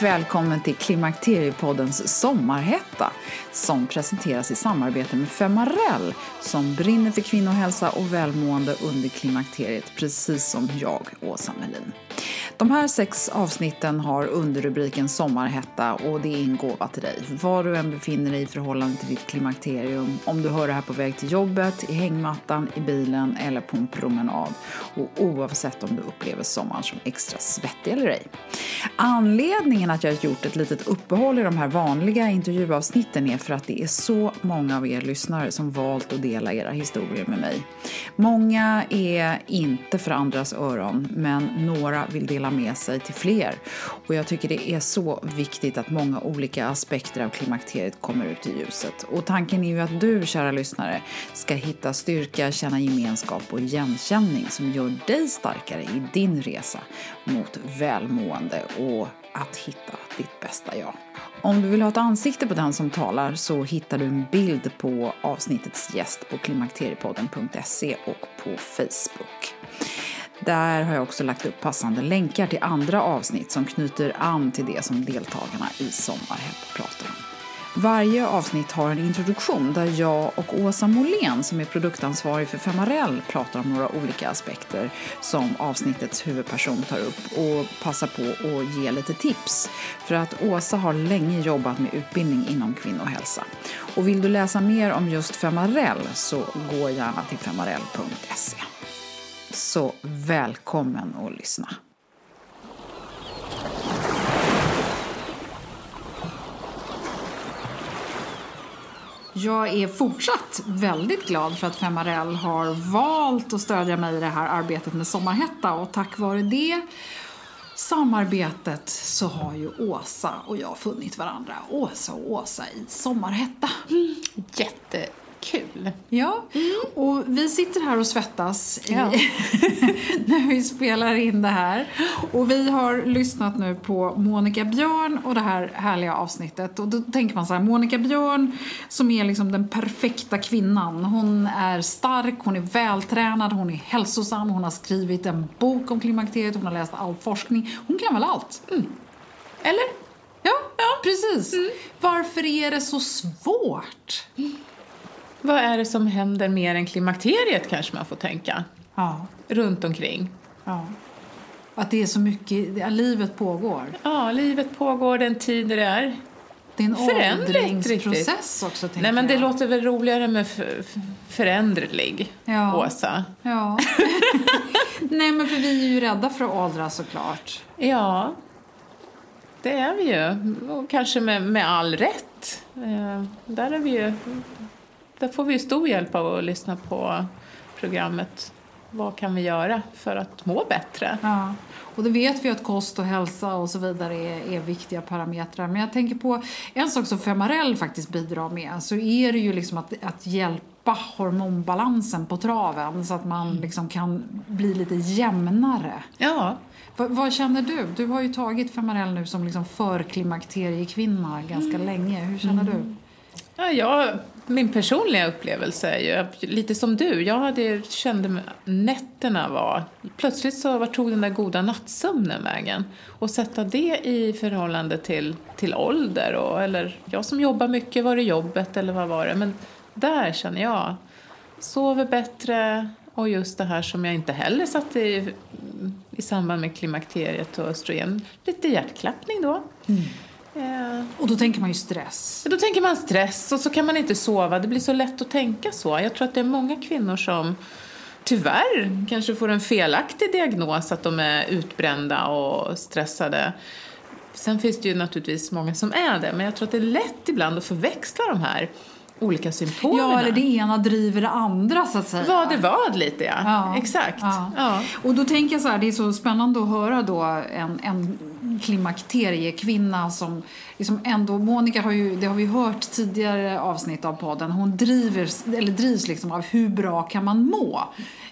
Varmt välkommen till Klimakteriepoddens sommarhetta som presenteras i samarbete med Femarell som brinner för kvinnohälsa och välmående under klimakteriet precis som jag, Åsa Melin. De här sex avsnitten har underrubriken Sommarhetta och det är en gåva till dig. Var du än befinner dig i förhållande till ditt klimakterium, om du hör det här på väg till jobbet, i hängmattan, i bilen eller på en promenad. Och oavsett om du upplever sommaren som extra svettig eller ej. Anledningen att jag har gjort ett litet uppehåll i de här vanliga intervjuavsnitten är för att det är så många av er lyssnare som valt att dela era historier med mig. Många är inte för andras öron, men några vill dela med sig till fler. Och jag tycker det är så viktigt att många olika aspekter av klimakteriet kommer ut i ljuset. Och tanken är ju att du, kära lyssnare, ska hitta styrka, känna gemenskap och igenkänning som gör dig starkare i din resa mot välmående och att hitta ditt bästa jag. Om du vill ha ett ansikte på den som talar så hittar du en bild på avsnittets gäst på klimakteriepodden.se och på Facebook. Där har jag också lagt upp passande länkar till andra avsnitt som knyter an till det som deltagarna i Sommarhett pratar om. Varje avsnitt har en introduktion där jag och Åsa Molén som är produktansvarig för Femarell pratar om några olika aspekter som avsnittets huvudperson tar upp och passar på att ge lite tips. För att Åsa har länge jobbat med utbildning inom kvinnohälsa. Och vill du läsa mer om just Femarell så gå gärna till femarell.se. Så välkommen att lyssna. Jag är fortsatt väldigt glad för att Femarell har valt att stödja mig i det här arbetet med Sommarhetta och tack vare det samarbetet så har ju Åsa och jag funnit varandra. Åsa och Åsa i Sommarhetta. Mm. Jätte Kul. Ja, och vi sitter här och svettas ja. i, när vi spelar in det här. Och vi har lyssnat nu på Monica Björn och det här härliga avsnittet. Och då tänker man så här, Monica Björn som är liksom den perfekta kvinnan. Hon är stark, hon är vältränad, hon är hälsosam, hon har skrivit en bok om klimakteriet, hon har läst all forskning. Hon kan väl allt? Mm. Eller? Ja, ja. precis. Mm. Varför är det så svårt? Vad är det som händer mer än klimakteriet kanske man får tänka? Ja. Runt omkring. Ja. Att det är så mycket, ja, livet pågår. Ja, livet pågår den tid det är. Det är en åldringsprocess också, Nej, men det jag. låter väl roligare med föränderlig, ja. Åsa? Ja. Nej, men för vi är ju rädda för att åldras såklart. Ja, det är vi ju. Och kanske med, med all rätt. Eh, där är vi ju där får vi stor hjälp av att lyssna på programmet Vad kan vi göra för att må bättre? Ja. Och då vet vi att kost och hälsa och så vidare är, är viktiga parametrar. Men jag tänker på en sak som Femarell faktiskt bidrar med så är det ju liksom att, att hjälpa hormonbalansen på traven så att man liksom kan bli lite jämnare. Ja. V vad känner du? Du har ju tagit Femarel nu som liksom förklimakteriekvinna ganska mm. länge. Hur känner mm. du? Ja, jag, min personliga upplevelse är ju lite som du. Jag hade, kände nätterna var... Plötsligt så var tog den där goda nattsömnen vägen? Och sätta det i förhållande till, till ålder och, eller jag som jobbar mycket, var det jobbet eller vad var det? Men där känner jag, sover bättre och just det här som jag inte heller satte i, i samband med klimakteriet och östrogen, lite hjärtklappning då. Mm. Eh, och då tänker man ju stress. Då tänker man stress och så kan man inte sova. Det blir så lätt att tänka så. Jag tror att det är många kvinnor som tyvärr kanske får en felaktig diagnos att de är utbrända och stressade. Sen finns det ju naturligtvis många som är det, men jag tror att det är lätt ibland att förväxla de här olika symptomen. Ja, eller det ena driver det andra så att säga. Vad det vad lite ja. ja Exakt. Ja. ja. Och då tänker jag så här, det är så spännande att höra då en, en klimakteriekvinna som liksom ändå, Monica har ju, det har vi hört tidigare avsnitt av podden, hon driver, eller drivs liksom av hur bra kan man må?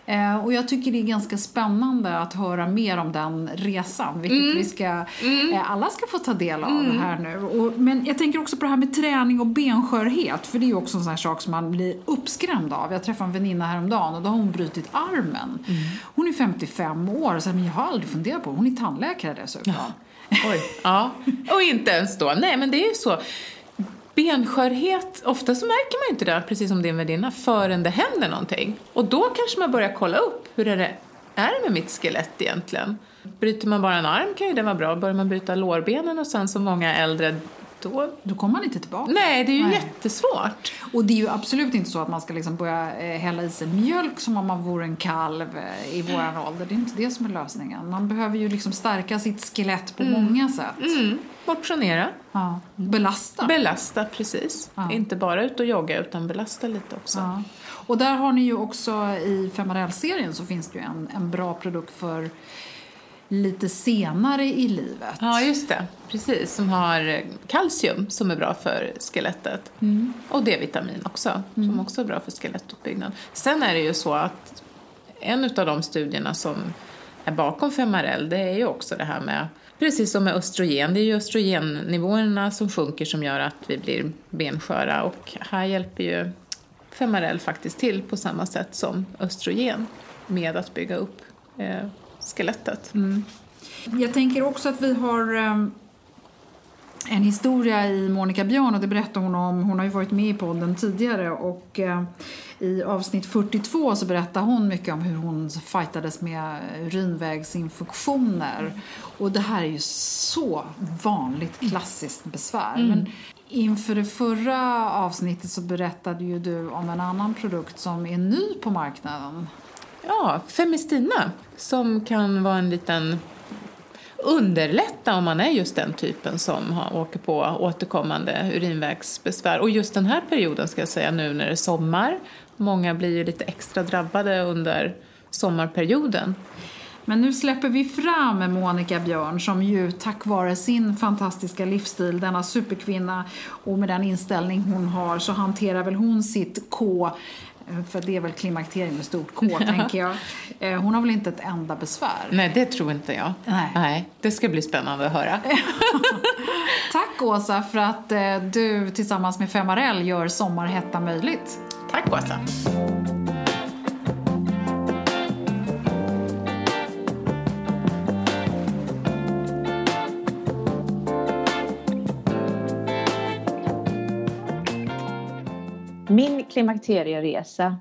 Eh, och jag tycker det är ganska spännande att höra mer om den resan, vilket mm. vi ska, mm. eh, alla ska få ta del av mm. här nu. Och, men jag tänker också på det här med träning och benskörhet, för det är ju också en sån sak som man blir uppskrämd av. Jag träffade en väninna häromdagen och då har hon brutit armen. Mm. Hon är 55 år, så här, men jag har aldrig funderat på hon är tandläkare dessutom. Ja. Oj. ja. Och inte ens då. Nej, men det är ju så. Benskörhet, ofta så märker man ju inte det, precis som din värdinna, förrän det händer någonting. Och då kanske man börjar kolla upp, hur är det är med mitt skelett egentligen? Bryter man bara en arm kan ju det vara bra. Börjar man bryta lårbenen och sen som många äldre då, då kommer man inte tillbaka. Nej, det är ju Nej. jättesvårt. Och det är ju absolut inte så att man ska liksom börja eh, hälla i sig mjölk som om man vore en kalv eh, i våran ålder. Det är inte det som är lösningen. Man behöver ju liksom stärka sitt skelett på mm. många sätt. Mm. Motionera. Ja. Belasta. Belasta, precis. Ja. Inte bara ut och jogga utan belasta lite också. Ja. Och där har ni ju också i Femarel-serien så finns det ju en, en bra produkt för lite senare i livet. Ja, just det. Precis, som har kalcium som är bra för skelettet. Mm. Och D-vitamin också, mm. som också är bra för skelettuppbyggnad. Sen är det ju så att en av de studierna som är bakom Femarel, det är ju också det här med, precis som med östrogen, det är ju östrogennivåerna som sjunker som gör att vi blir bensköra och här hjälper ju Femarel faktiskt till på samma sätt som östrogen med att bygga upp eh, skelettet. Mm. Jag tänker också att vi har um, en historia i Monica Björn och det berättar hon om. Hon har ju varit med i podden tidigare och uh, i avsnitt 42 så berättar hon mycket om hur hon fightades med urinvägsinfektioner. Och det här är ju så vanligt klassiskt besvär. Mm. Men inför det förra avsnittet så berättade ju du om en annan produkt som är ny på marknaden. Ja, Femistina som kan vara en liten underlätta om man är just den typen som har, åker på återkommande urinvägsbesvär. Och just den här perioden ska jag säga nu när det är sommar. Många blir ju lite extra drabbade under sommarperioden. Men nu släpper vi fram Monica Björn som ju tack vare sin fantastiska livsstil, denna superkvinna och med den inställning hon har så hanterar väl hon sitt K för det är väl klimakteriet med stort K, tänker jag. Eh, hon har väl inte ett enda besvär? Nej, det tror inte jag. Nej. Nej det ska bli spännande att höra. Tack Åsa för att eh, du tillsammans med Femarell gör Sommarhetta möjligt. Tack Åsa. Min klimakterieresa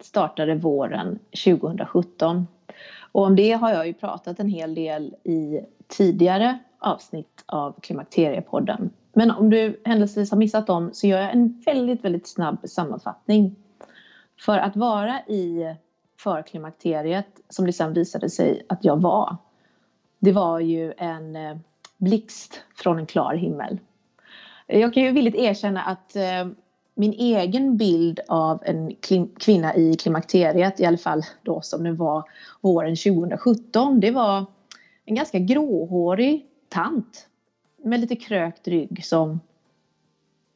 startade våren 2017. Och om det har jag ju pratat en hel del i tidigare avsnitt av Klimakteriepodden. Men om du händelsevis har missat dem så gör jag en väldigt, väldigt snabb sammanfattning. För att vara i förklimakteriet, som det sen visade sig att jag var, det var ju en eh, blixt från en klar himmel. Jag kan ju villigt erkänna att eh, min egen bild av en kvinna i klimakteriet, i alla fall då som det var våren 2017, det var en ganska gråhårig tant med lite krökt rygg som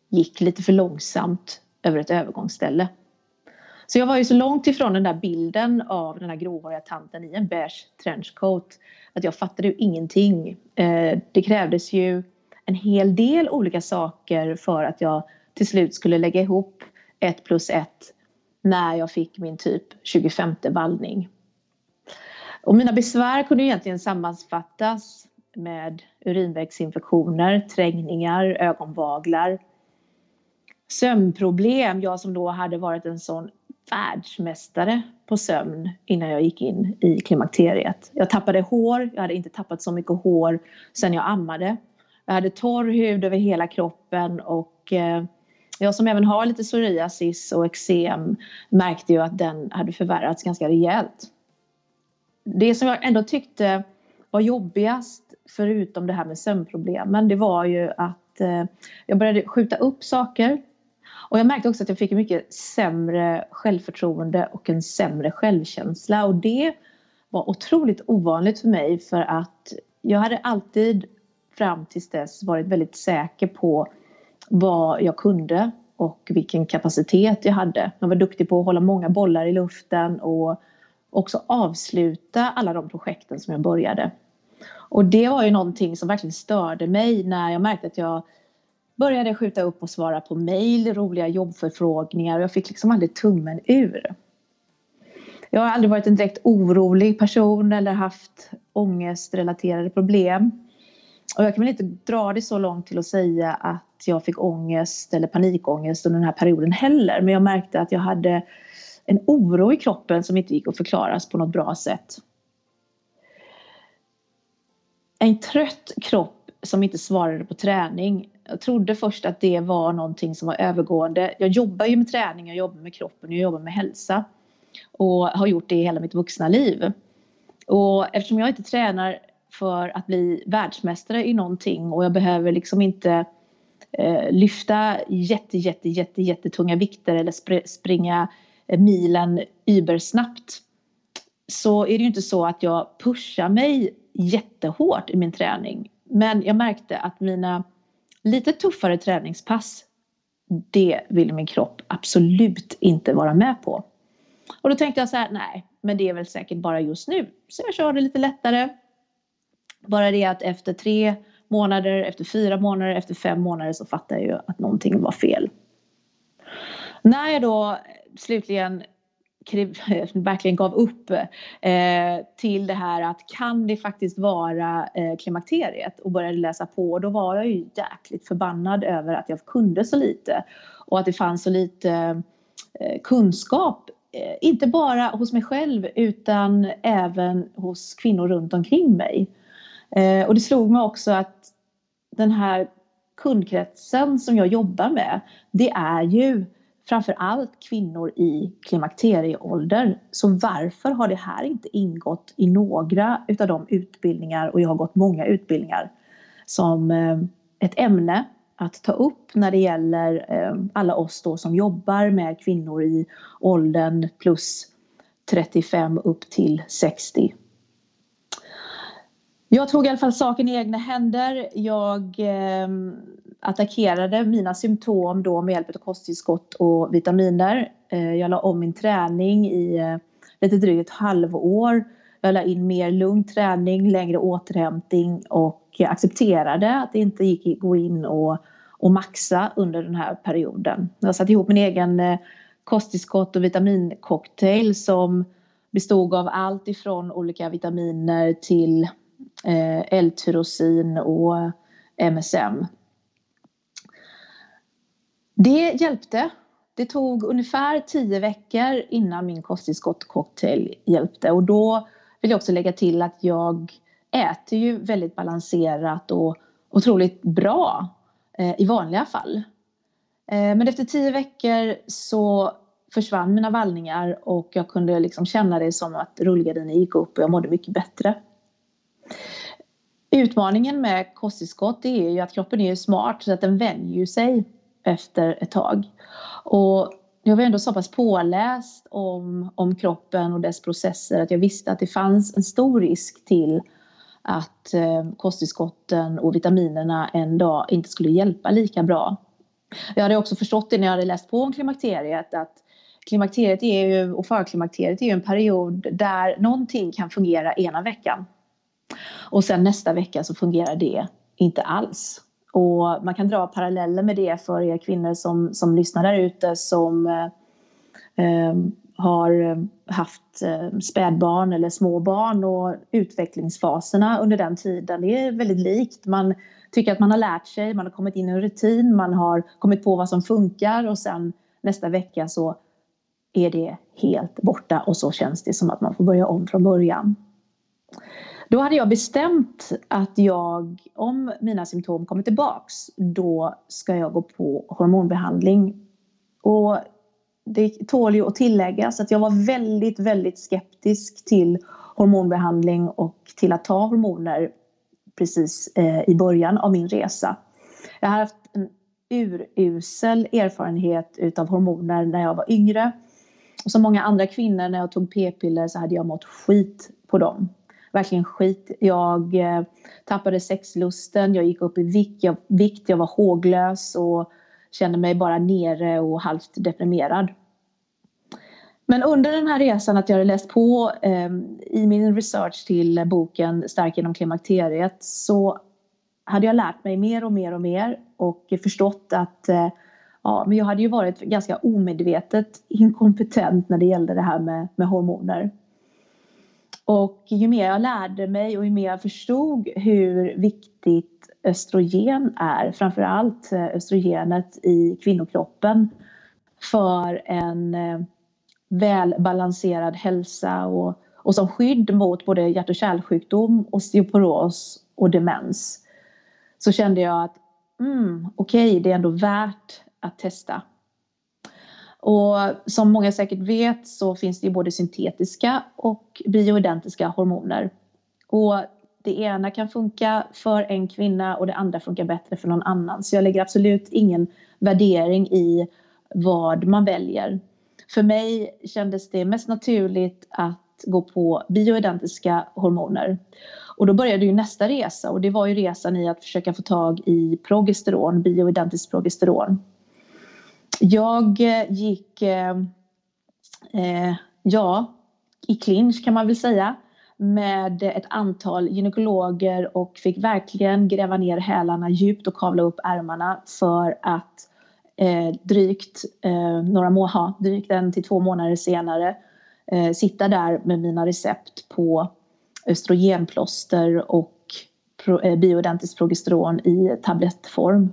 gick lite för långsamt över ett övergångsställe. Så jag var ju så långt ifrån den där bilden av den här gråhåriga tanten i en beige trenchcoat att jag fattade ju ingenting. Eh, det krävdes ju en hel del olika saker för att jag till slut skulle lägga ihop ett plus ett när jag fick min typ 25 vallning. Och mina besvär kunde egentligen sammanfattas med urinvägsinfektioner, trängningar, ögonvaglar, sömnproblem. Jag som då hade varit en sån världsmästare på sömn innan jag gick in i klimakteriet. Jag tappade hår, jag hade inte tappat så mycket hår sedan jag ammade. Jag hade torr hud över hela kroppen och eh, jag som även har lite psoriasis och eksem märkte ju att den hade förvärrats ganska rejält. Det som jag ändå tyckte var jobbigast, förutom det här med sömnproblemen, det var ju att eh, jag började skjuta upp saker. Och jag märkte också att jag fick mycket sämre självförtroende och en sämre självkänsla. Och det var otroligt ovanligt för mig för att jag hade alltid fram tills dess varit väldigt säker på vad jag kunde och vilken kapacitet jag hade. Jag var duktig på att hålla många bollar i luften och också avsluta alla de projekten som jag började. Och det var ju någonting som verkligen störde mig när jag märkte att jag började skjuta upp och svara på mejl, roliga jobbförfrågningar och jag fick liksom aldrig tummen ur. Jag har aldrig varit en direkt orolig person eller haft ångestrelaterade problem. Och jag kan väl inte dra det så långt till att säga att jag fick ångest eller panikångest under den här perioden heller. Men jag märkte att jag hade en oro i kroppen som inte gick att förklaras på något bra sätt. En trött kropp som inte svarade på träning. Jag trodde först att det var någonting som var övergående. Jag jobbar ju med träning, jag jobbar med kroppen, jag jobbar med hälsa. Och har gjort det hela mitt vuxna liv. Och eftersom jag inte tränar för att bli världsmästare i någonting och jag behöver liksom inte Eh, lyfta jätte, jätte, jätte, jättetunga vikter eller spr springa eh, milen übersnabbt så är det ju inte så att jag pushar mig jättehårt i min träning. Men jag märkte att mina lite tuffare träningspass det vill min kropp absolut inte vara med på. Och då tänkte jag så här, nej, men det är väl säkert bara just nu. Så jag körde lite lättare. Bara det att efter tre månader, efter fyra månader, efter fem månader så fattade jag ju att någonting var fel. När jag då slutligen verkligen gav upp eh, till det här att kan det faktiskt vara eh, klimakteriet och började läsa på och då var jag ju jäkligt förbannad över att jag kunde så lite och att det fanns så lite eh, kunskap eh, inte bara hos mig själv utan även hos kvinnor runt omkring mig. Eh, och det slog mig också att den här kundkretsen som jag jobbar med, det är ju framför allt kvinnor i klimakterieålder. Så varför har det här inte ingått i några utav de utbildningar, och jag har gått många utbildningar, som eh, ett ämne att ta upp när det gäller eh, alla oss då som jobbar med kvinnor i åldern plus 35 upp till 60. Jag tog i alla fall saken i egna händer. Jag eh, attackerade mina symptom då med hjälp av kosttillskott och vitaminer. Eh, jag la om min träning i eh, lite drygt ett halvår. Jag la in mer lugn träning, längre återhämtning och accepterade att det inte gick att gå in och, och maxa under den här perioden. Jag satte ihop min egen eh, kosttillskott och vitamincocktail som bestod av allt ifrån olika vitaminer till Eh, L-tyrosin och MSM. Det hjälpte. Det tog ungefär tio veckor innan min kosttillskott-cocktail hjälpte och då vill jag också lägga till att jag äter ju väldigt balanserat och otroligt bra eh, i vanliga fall. Eh, men efter tio veckor så försvann mina vallningar och jag kunde liksom känna det som att rullgardinen gick upp och jag mådde mycket bättre. Utmaningen med kosttillskott är ju att kroppen är smart så att den vänjer sig efter ett tag. Och jag var ändå så pass påläst om, om kroppen och dess processer att jag visste att det fanns en stor risk till att eh, kosttillskotten och vitaminerna en dag inte skulle hjälpa lika bra. Jag hade också förstått det när jag hade läst på om klimakteriet att klimakteriet är ju, och förklimakteriet är ju en period där någonting kan fungera ena veckan och sen nästa vecka så fungerar det inte alls. Och man kan dra paralleller med det för er kvinnor som, som lyssnar där ute som eh, ehm, har eh, haft eh, spädbarn eller småbarn och utvecklingsfaserna under den tiden. Det är väldigt likt. Man tycker att man har lärt sig, man har kommit in i en rutin, man har kommit på vad som funkar och sen nästa vecka så är det helt borta och så känns det som att man får börja om från början. Då hade jag bestämt att jag, om mina symptom kommer tillbaks, då ska jag gå på hormonbehandling. Och det tål ju att tilläggas att jag var väldigt, väldigt skeptisk till hormonbehandling och till att ta hormoner precis eh, i början av min resa. Jag har haft en urusel erfarenhet utav hormoner när jag var yngre. Och som många andra kvinnor när jag tog p-piller så hade jag mått skit på dem. Verkligen skit. Jag eh, tappade sexlusten, jag gick upp i vikt jag, vikt, jag var håglös och kände mig bara nere och halvt deprimerad. Men under den här resan att jag hade läst på eh, i min research till boken Stark genom klimakteriet så hade jag lärt mig mer och mer och mer och förstått att eh, ja, men jag hade ju varit ganska omedvetet inkompetent när det gällde det här med, med hormoner. Och ju mer jag lärde mig och ju mer jag förstod hur viktigt östrogen är, framförallt allt östrogenet i kvinnokroppen för en eh, välbalanserad hälsa och, och som skydd mot både hjärt och kärlsjukdom, osteoporos och demens så kände jag att mm, okej, okay, det är ändå värt att testa. Och som många säkert vet så finns det både syntetiska och bioidentiska hormoner. Och det ena kan funka för en kvinna och det andra funkar bättre för någon annan. Så jag lägger absolut ingen värdering i vad man väljer. För mig kändes det mest naturligt att gå på bioidentiska hormoner. Och då började ju nästa resa och det var ju resan i att försöka få tag i progesteron, bioidentiskt progesteron. Jag eh, gick, eh, eh, ja, i clinch kan man väl säga med ett antal gynekologer och fick verkligen gräva ner hälarna djupt och kavla upp ärmarna för att eh, drygt, eh, några må ha, drygt en till två månader senare eh, sitta där med mina recept på östrogenplåster och pro, eh, bioidentiskt progesteron i tablettform.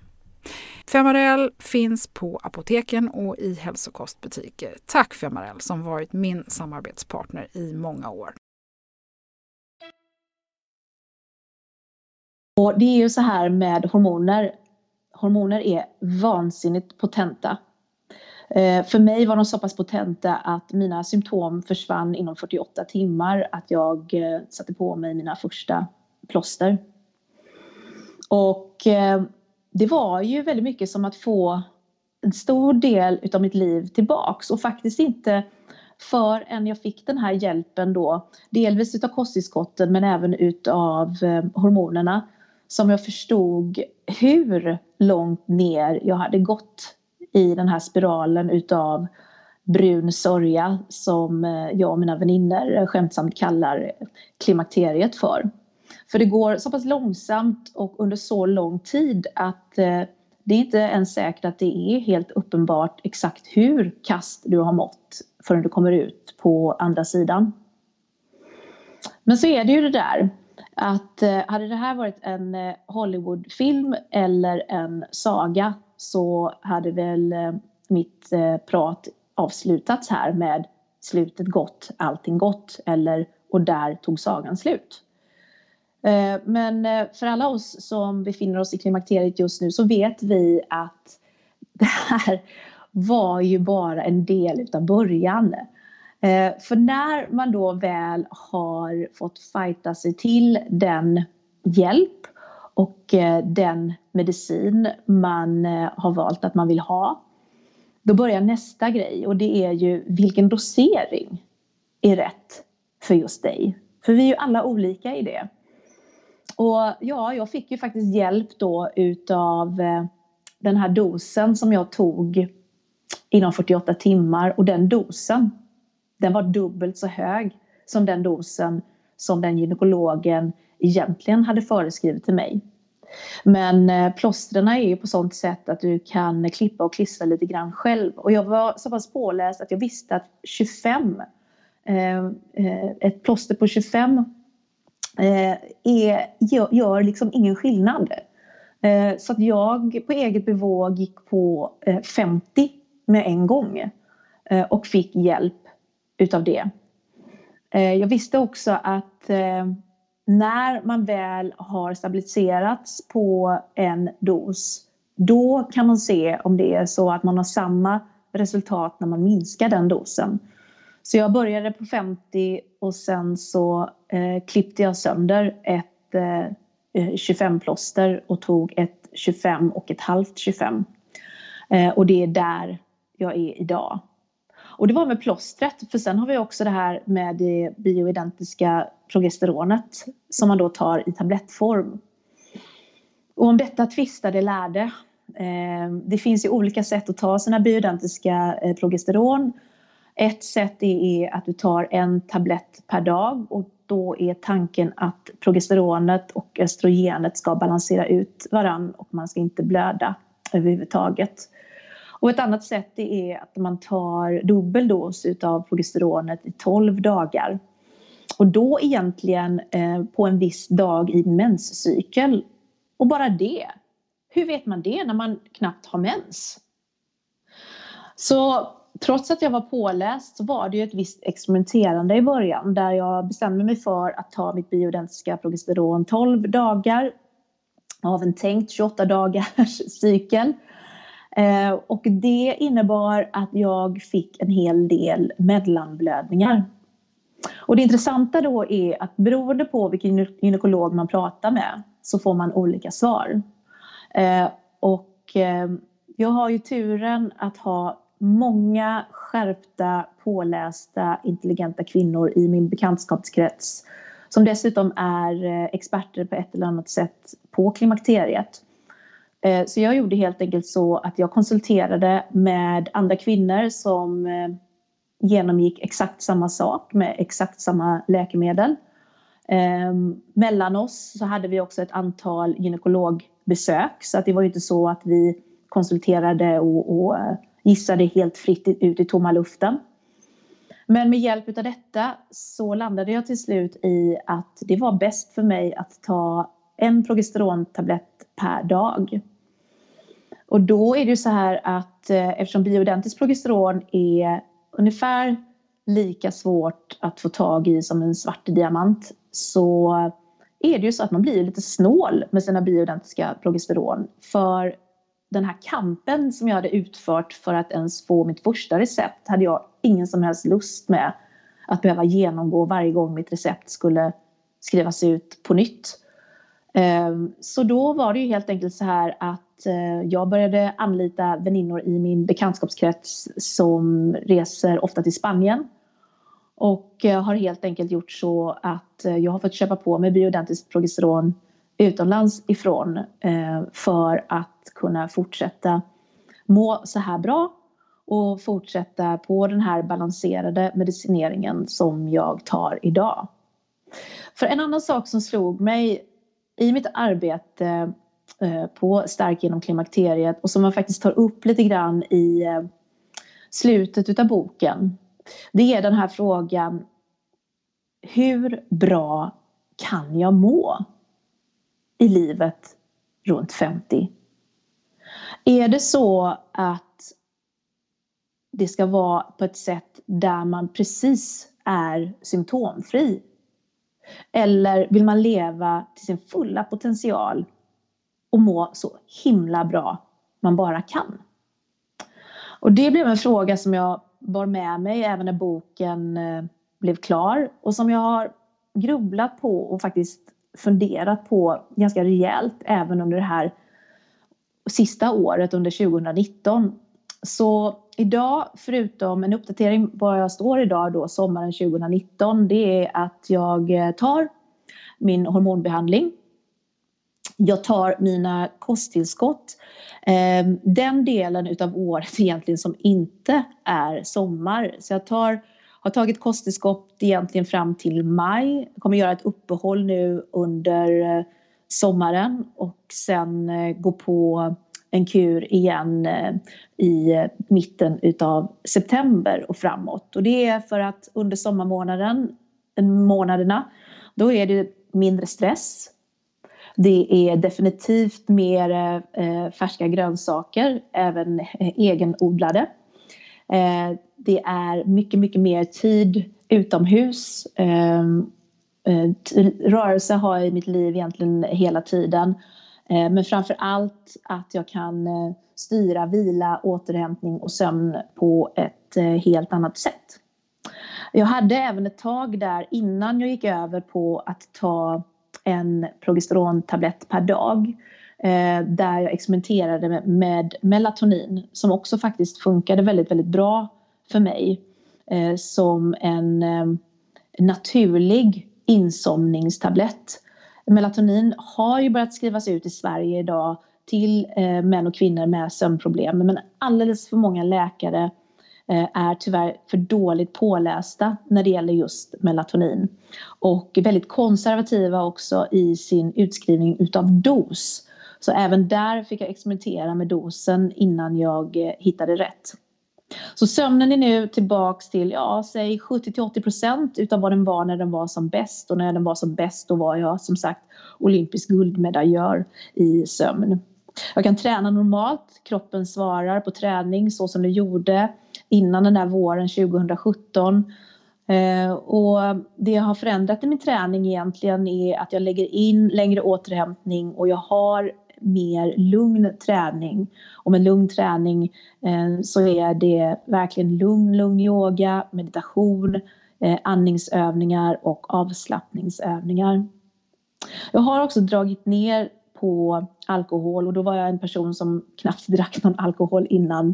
Femarel finns på apoteken och i hälsokostbutiker. Tack Femarel som varit min samarbetspartner i många år. Och det är ju så här med hormoner. Hormoner är vansinnigt potenta. Eh, för mig var de så pass potenta att mina symptom försvann inom 48 timmar. Att jag eh, satte på mig mina första plåster. Och eh, det var ju väldigt mycket som att få en stor del utav mitt liv tillbaks och faktiskt inte förrän jag fick den här hjälpen då, delvis utav kosttillskotten men även utav eh, hormonerna, som jag förstod hur långt ner jag hade gått i den här spiralen utav brun sörja som eh, jag och mina vänner skämtsamt kallar klimakteriet för. För det går så pass långsamt och under så lång tid att eh, det är inte ens säkert att det är helt uppenbart exakt hur kast du har mått förrän du kommer ut på andra sidan. Men så är det ju det där att eh, hade det här varit en eh, Hollywoodfilm eller en saga så hade väl eh, mitt eh, prat avslutats här med slutet gott, allting gott eller och där tog sagan slut. Eh, men eh, för alla oss som befinner oss i klimakteriet just nu så vet vi att det här var ju bara en del utav början. Eh, för när man då väl har fått fighta sig till den hjälp och den medicin man har valt att man vill ha. Då börjar nästa grej och det är ju vilken dosering är rätt för just dig. För vi är ju alla olika i det. Och ja, jag fick ju faktiskt hjälp då utav eh, den här dosen som jag tog inom 48 timmar och den dosen den var dubbelt så hög som den dosen som den gynekologen egentligen hade föreskrivit till mig. Men eh, plåstren är ju på sånt sätt att du kan klippa och klistra lite grann själv. Och jag var så pass påläst att jag visste att 25, eh, ett plåster på 25 Eh, är, gör, liksom ingen skillnad. Eh, så att jag på eget bevåg gick på eh, 50 med en gång och fick hjälp utav det. Jag visste också att när man väl har stabiliserats på en dos då kan man se om det är så att man har samma resultat när man minskar den dosen. Så jag började på 50 och sen så eh, klippte jag sönder ett eh, eh 25-plåster och tog ett 25 och ett halvt 25. Eh, och det är där jag är idag. Och det var med plåstret, för sen har vi också det här med det bioidentiska progesteronet som man då tar i tablettform. Och om detta tvistade lärde. Eh, det finns ju olika sätt att ta sina bioidentiska eh, progesteron. Ett sätt är att du tar en tablett per dag och då är tanken att progesteronet och östrogenet ska balansera ut varann och man ska inte blöda överhuvudtaget. Och ett annat sätt är att man tar dubbel dos utav progesteronet i 12 dagar. Och då egentligen eh, på en viss dag i menscykel. Och bara det. Hur vet man det när man knappt har mens? Så trots att jag var påläst så var det ju ett visst experimenterande i början där jag bestämde mig för att ta mitt bioidentiska progesteron 12 dagar av en tänkt 28 dagars cykel. Eh, och det innebar att jag fick en hel del mellanblödningar. Och det intressanta då är att beroende på vilken gynekolog man pratar med så får man olika svar. Eh, och eh, jag har ju turen att ha många skärpta, pålästa, intelligenta kvinnor i min bekantskapskrets som dessutom är eh, experter på ett eller annat sätt på klimakteriet. Eh, så jag gjorde helt enkelt så att jag konsulterade med andra kvinnor som eh, genomgick exakt samma sak med exakt samma läkemedel. Ehm, mellan oss så hade vi också ett antal gynekologbesök så att det var ju inte så att vi konsulterade och, och gissade helt fritt ut i tomma luften. Men med hjälp av detta så landade jag till slut i att det var bäst för mig att ta en progesterontablett per dag. Och då är det ju så här att eh, eftersom bioidentiskt progesteron är ungefär lika svårt att få tag i som en svart diamant så är det ju så att man blir lite snål med sina bioidentiska progesteron. För den här kampen som jag hade utfört för att ens få mitt första recept hade jag ingen som helst lust med att behöva genomgå varje gång mitt recept skulle skrivas ut på nytt. Ehm, så då var det ju helt enkelt så här att eh, jag började anlita väninnor i min bekantskapskrets som reser ofta till Spanien. Och eh, har helt enkelt gjort så att eh, jag har fått köpa på mig bioidentiskt progesteron utomlands ifrån eh, för att kunna fortsätta må så här bra och fortsätta på den här balanserade medicineringen som jag tar idag. För en annan sak som slog mig i mitt arbete eh, på Stark genom klimakteriet och som man faktiskt tar upp lite grann i eh, slutet utav boken. Det är den här frågan Hur bra kan jag må i livet runt 50? Är det så att det ska vara på ett sätt där man precis är symptomfri eller vill man leva till sin fulla potential och må så himla bra man bara kan? Och det blev en fråga som jag bar med mig även när boken eh, blev klar och som jag har grubblat på och faktiskt funderat på ganska rejält även under det här sista året under 2019. Så idag, förutom en uppdatering var jag står idag då, sommaren 2019, det är att jag eh, tar min hormonbehandling. Jag tar mina kosttillskott. Ehm, den delen utav året egentligen som inte är sommar. Så jag tar, har tagit kosttillskott egentligen fram till maj. Jag kommer göra ett uppehåll nu under eh, sommaren och sen eh, gå på en kur igen eh, i mitten utav september och framåt. Och det är för att under sommarmånaden, månaderna, då är det mindre stress. Det är definitivt mer färska grönsaker, även egenodlade. Det är mycket, mycket mer tid utomhus. Ehm, eh, rörelse har jag i mitt liv egentligen hela tiden. Eh, men framför allt att jag kan eh, styra vila, återhämtning och sömn på ett helt annat sätt. Jag hade även ett tag där innan jag gick över på att ta en progesterontablett per dag där jag experimenterade med melatonin som också faktiskt funkade väldigt, väldigt bra för mig eh, som en eh, naturlig insomningstablett melatonin har ju börjat skrivas ut i Sverige idag till eh, män och kvinnor med sömnproblem. Men alldeles för många läkare eh, är tyvärr för dåligt pålästa när det gäller just melatonin. Och väldigt konservativa också i sin utskrivning utav dos. Så även där fick jag experimentera med dosen innan jag eh, hittade rätt. Så sömnen är nu tillbaks till, ja, säg 70-80% utav vad den var när den var som bäst. Och när den var som bäst då var jag som sagt olympisk guldmedaljör i sömn. Jag kan träna normalt, kroppen svarar på träning så som det gjorde innan den där våren 2017. Eh, och det jag har förändrat i min träning egentligen är att jag lägger in längre återhämtning och jag har mer lugn träning. Och med lugn träning eh, så är det verkligen lugn, lugn yoga, meditation, eh, andningsövningar och avslappningsövningar. Jag har också dragit ner på alkohol och då var jag en person som knappt drack någon alkohol innan,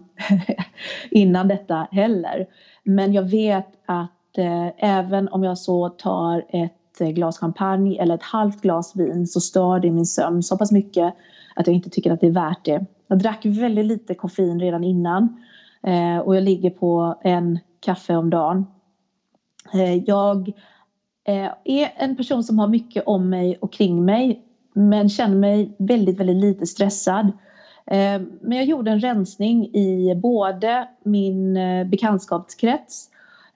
innan detta heller. Men jag vet att eh, även om jag så tar ett Eh, glas champagne eller ett halvt glas vin så stör det min sömn så pass mycket att jag inte tycker att det är värt det. Jag drack väldigt lite koffein redan innan eh, och jag ligger på en kaffe om dagen. Eh, jag är en person som har mycket om mig och kring mig men känner mig väldigt, väldigt lite stressad. Men jag gjorde en rensning i både min bekantskapskrets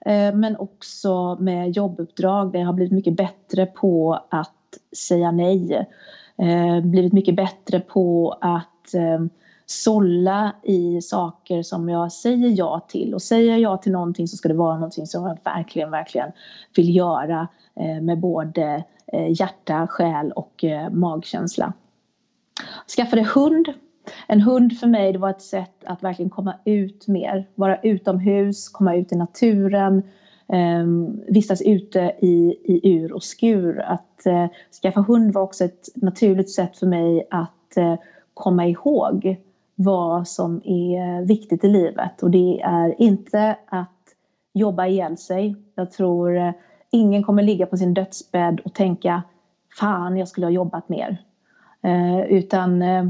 Eh, men också med jobbuppdrag där jag har blivit mycket bättre på att säga nej. Eh, blivit mycket bättre på att eh, sålla i saker som jag säger ja till. Och säger jag ja till någonting så ska det vara någonting som jag verkligen, verkligen vill göra med både hjärta, själ och magkänsla. Skaffade hund. En hund för mig det var ett sätt att verkligen komma ut mer, vara utomhus, komma ut i naturen, eh, vistas ute i, i ur och skur. Att eh, skaffa hund var också ett naturligt sätt för mig att eh, komma ihåg vad som är viktigt i livet. Och det är inte att jobba ihjäl sig. Jag tror eh, ingen kommer ligga på sin dödsbädd och tänka fan, jag skulle ha jobbat mer. Eh, utan eh,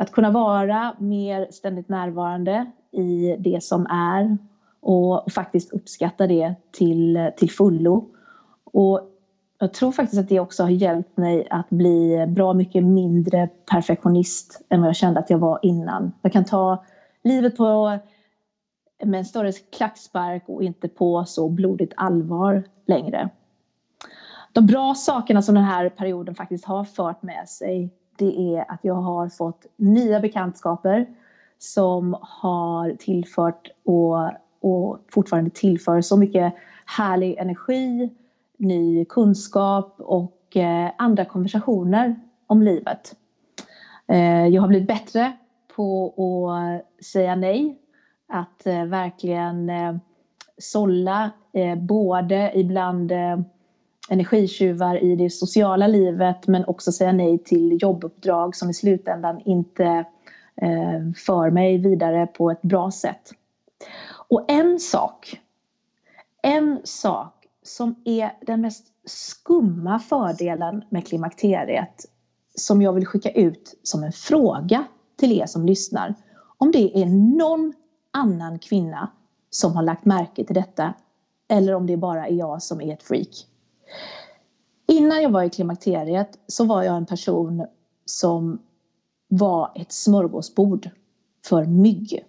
att kunna vara mer ständigt närvarande i det som är och, och, faktiskt uppskatta det till, till fullo. Och jag tror faktiskt att det också har hjälpt mig att bli bra mycket mindre perfektionist än vad jag kände att jag var innan. Jag kan ta livet på med en större klackspark och inte på så blodigt allvar längre. De bra sakerna som den här perioden faktiskt har fört med sig det är att jag har fått nya bekantskaper som har tillfört och, och fortfarande tillför så mycket härlig energi, ny kunskap och eh, andra konversationer om livet. Eh, jag har blivit bättre på att säga nej att eh, verkligen eh, sålla eh, både ibland eh, energitjuvar i det sociala livet men också säga nej till jobbuppdrag som i slutändan inte eh, för mig vidare på ett bra sätt. Och en sak, en sak som är den mest skumma fördelen med klimakteriet som jag vill skicka ut som en fråga till er som lyssnar. Om det är någon annan kvinna som har lagt märke till detta eller om det bara är jag som är ett freak. Innan jag var i klimakteriet så var jag en person som var ett smörgåsbord för mygg.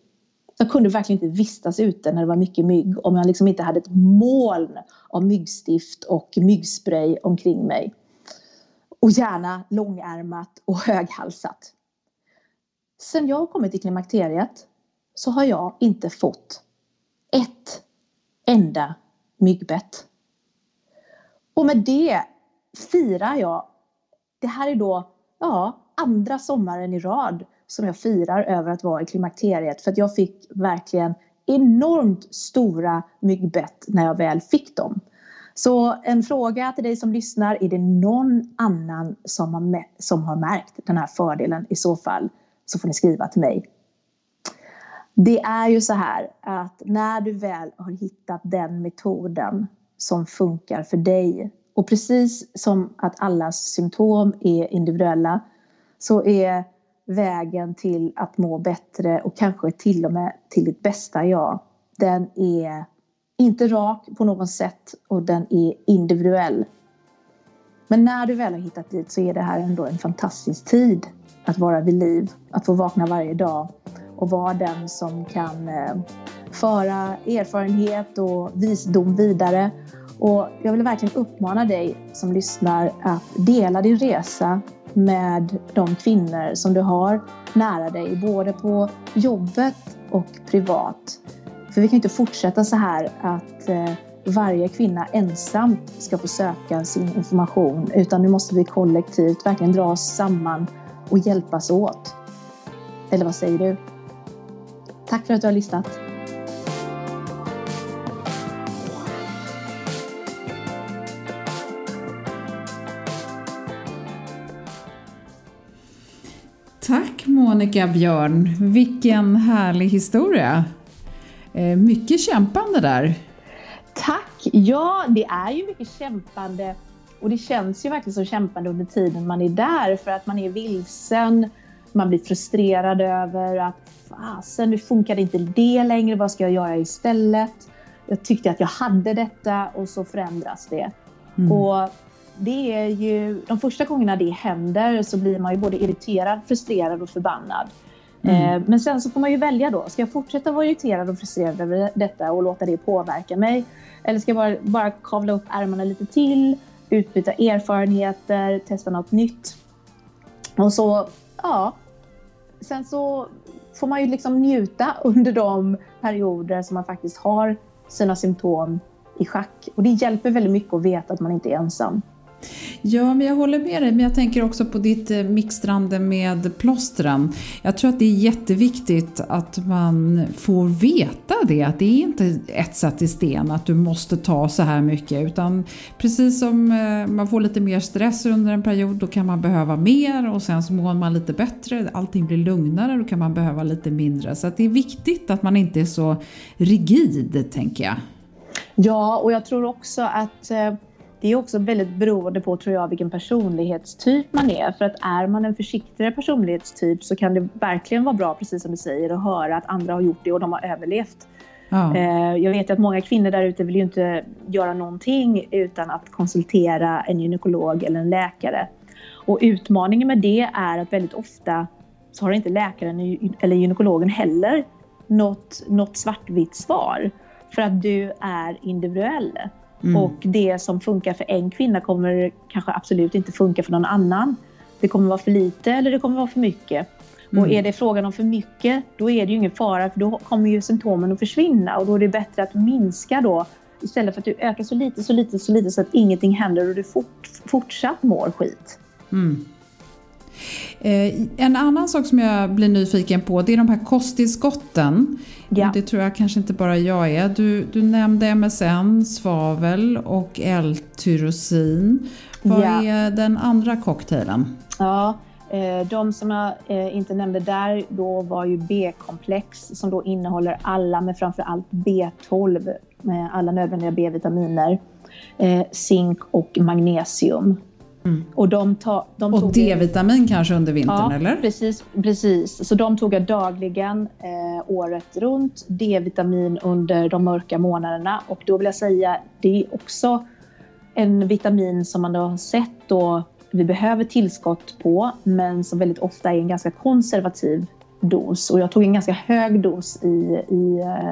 Jag kunde verkligen inte vistas ute när det var mycket mygg om jag liksom inte hade ett moln av myggstift och myggspray omkring mig. Och gärna långärmat och höghalsat. Sen jag kommit till klimakteriet så har jag inte fått ett enda myggbett. Och med det firar jag, det här är då ja, andra sommaren i rad som jag firar över att vara i klimakteriet. För att jag fick verkligen enormt stora myggbett när jag väl fick dem. Så en fråga till dig som lyssnar, är det någon annan som har, som har märkt den här fördelen? I så fall så får ni skriva till mig. Det är ju så här att när du väl har hittat den metoden som funkar för dig och precis som att allas symptom är individuella så är vägen till att må bättre och kanske till och med till ditt bästa jag, den är inte rak på något sätt och den är individuell. Men när du väl har hittat dit så är det här ändå en fantastisk tid att vara vid liv, att få vakna varje dag och vara den som kan eh, föra erfarenhet och visdom vidare. Och jag vill verkligen uppmana dig som lyssnar att dela din resa med de kvinnor som du har nära dig, både på jobbet och privat. För vi kan inte fortsätta så här att eh, varje kvinna ensamt ska få söka sin information, utan nu måste vi kollektivt verkligen dra oss samman och hjälpas åt. Eller vad säger du? Tack för att du har lyssnat. Tack Monica Björn. Vilken härlig historia. Eh, mycket kämpande där. Tack! Ja, det är ju mycket kämpande och det känns ju verkligen som kämpande under tiden man är där för att man är vilsen, man blir frustrerad över att fasen, nu funkar inte det längre, vad ska jag göra istället? Jag tyckte att jag hade detta och så förändras det. Mm. Och det är ju, de första gångerna det händer så blir man ju både irriterad, frustrerad och förbannad. Mm. Eh, men sen så får man ju välja då. Ska jag fortsätta vara irriterad och frustrerad över detta och låta det påverka mig? Eller ska jag bara, bara kavla upp ärmarna lite till, utbyta erfarenheter, testa något nytt? Och så, ja. Sen så får man ju liksom njuta under de perioder som man faktiskt har sina symptom i schack. Och det hjälper väldigt mycket att veta att man inte är ensam. Ja, men jag håller med dig. Men jag tänker också på ditt eh, mixtrande med plåstren. Jag tror att det är jätteviktigt att man får veta det. Att det är inte ett i sten att du måste ta så här mycket. Utan precis som eh, man får lite mer stress under en period, då kan man behöva mer. Och sen så mår man lite bättre, allting blir lugnare, då kan man behöva lite mindre. Så det är viktigt att man inte är så rigid, tänker jag. Ja, och jag tror också att eh, det är också väldigt beroende på, tror jag, vilken personlighetstyp man är. För att är man en försiktigare personlighetstyp så kan det verkligen vara bra, precis som du säger, att höra att andra har gjort det och de har överlevt. Ja. Eh, jag vet att många kvinnor där ute vill ju inte göra någonting utan att konsultera en gynekolog eller en läkare. Och utmaningen med det är att väldigt ofta så har inte läkaren eller gynekologen heller något, något svartvitt svar. För att du är individuell. Mm. Och det som funkar för en kvinna kommer kanske absolut inte funka för någon annan. Det kommer vara för lite eller det kommer vara för mycket. Mm. Och är det frågan om för mycket, då är det ju ingen fara för då kommer ju symptomen att försvinna och då är det bättre att minska då istället för att du ökar så lite, så lite, så lite så att ingenting händer och du fort, fortsatt mår skit. Mm. Eh, en annan sak som jag blir nyfiken på det är de här kosttillskotten. Ja. Det tror jag kanske inte bara jag är. Du, du nämnde MSN, svavel och L-tyrosin. Vad ja. är den andra cocktailen? Ja, eh, de som jag eh, inte nämnde där då var ju B-komplex som då innehåller alla, men framför allt B12 med alla nödvändiga B-vitaminer, zink och magnesium. Mm. Och, de ta, de och D-vitamin kanske under vintern ja, eller? Precis, precis. Så de tog jag dagligen eh, året runt. D-vitamin under de mörka månaderna. Och då vill jag säga, det är också en vitamin som man har sett då vi behöver tillskott på, men som väldigt ofta är en ganska konservativ dos. Och jag tog en ganska hög dos i, i, eh,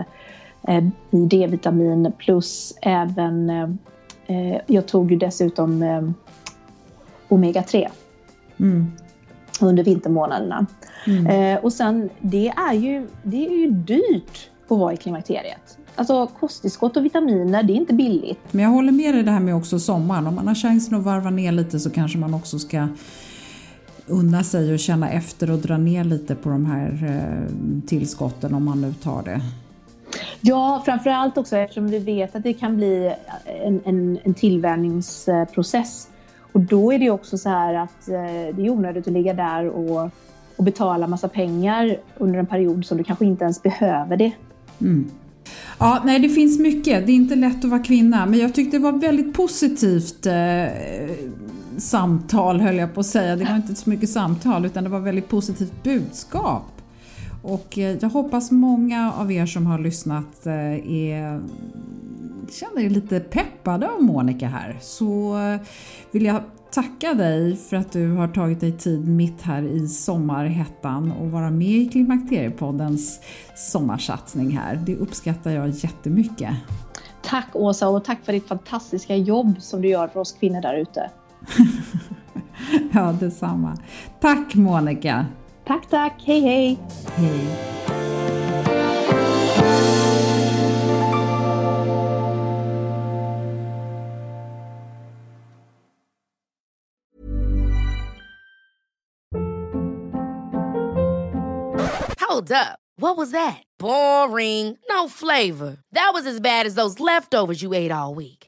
eh i D-vitamin plus även eh, jag tog ju dessutom eh, omega-3 mm. under vintermånaderna. Mm. Eh, och sen, det är, ju, det är ju dyrt att vara i klimakteriet. Alltså kosttillskott och vitaminer, det är inte billigt. Men jag håller med dig det här med också sommaren. Om man har chansen att varva ner lite så kanske man också ska unna sig och känna efter och dra ner lite på de här eh, tillskotten om man nu tar det. Ja, framförallt också eftersom vi vet att det kan bli en, en, en tillvänjningsprocess och då är det också så här att eh, det är onödigt att ligga där och, och betala massa pengar under en period som du kanske inte ens behöver det. Mm. Ja, nej det finns mycket. Det är inte lätt att vara kvinna men jag tyckte det var väldigt positivt eh, samtal höll jag på att säga. Det var inte så mycket samtal utan det var väldigt positivt budskap. Och eh, jag hoppas många av er som har lyssnat eh, är känner er lite peppade av Monica här så eh, vill jag tacka dig för att du har tagit dig tid mitt här i sommarhettan och vara med i Klimakteriepoddens sommarsatsning här. Det uppskattar jag jättemycket. Tack Åsa och tack för ditt fantastiska jobb som du gör för oss kvinnor där ute. ja, detsamma. Tack Monica! Tack, tack. Hej, hej! Hej! Hold up. What was that? Boring. No flavor. That was as bad as those leftovers you ate all week.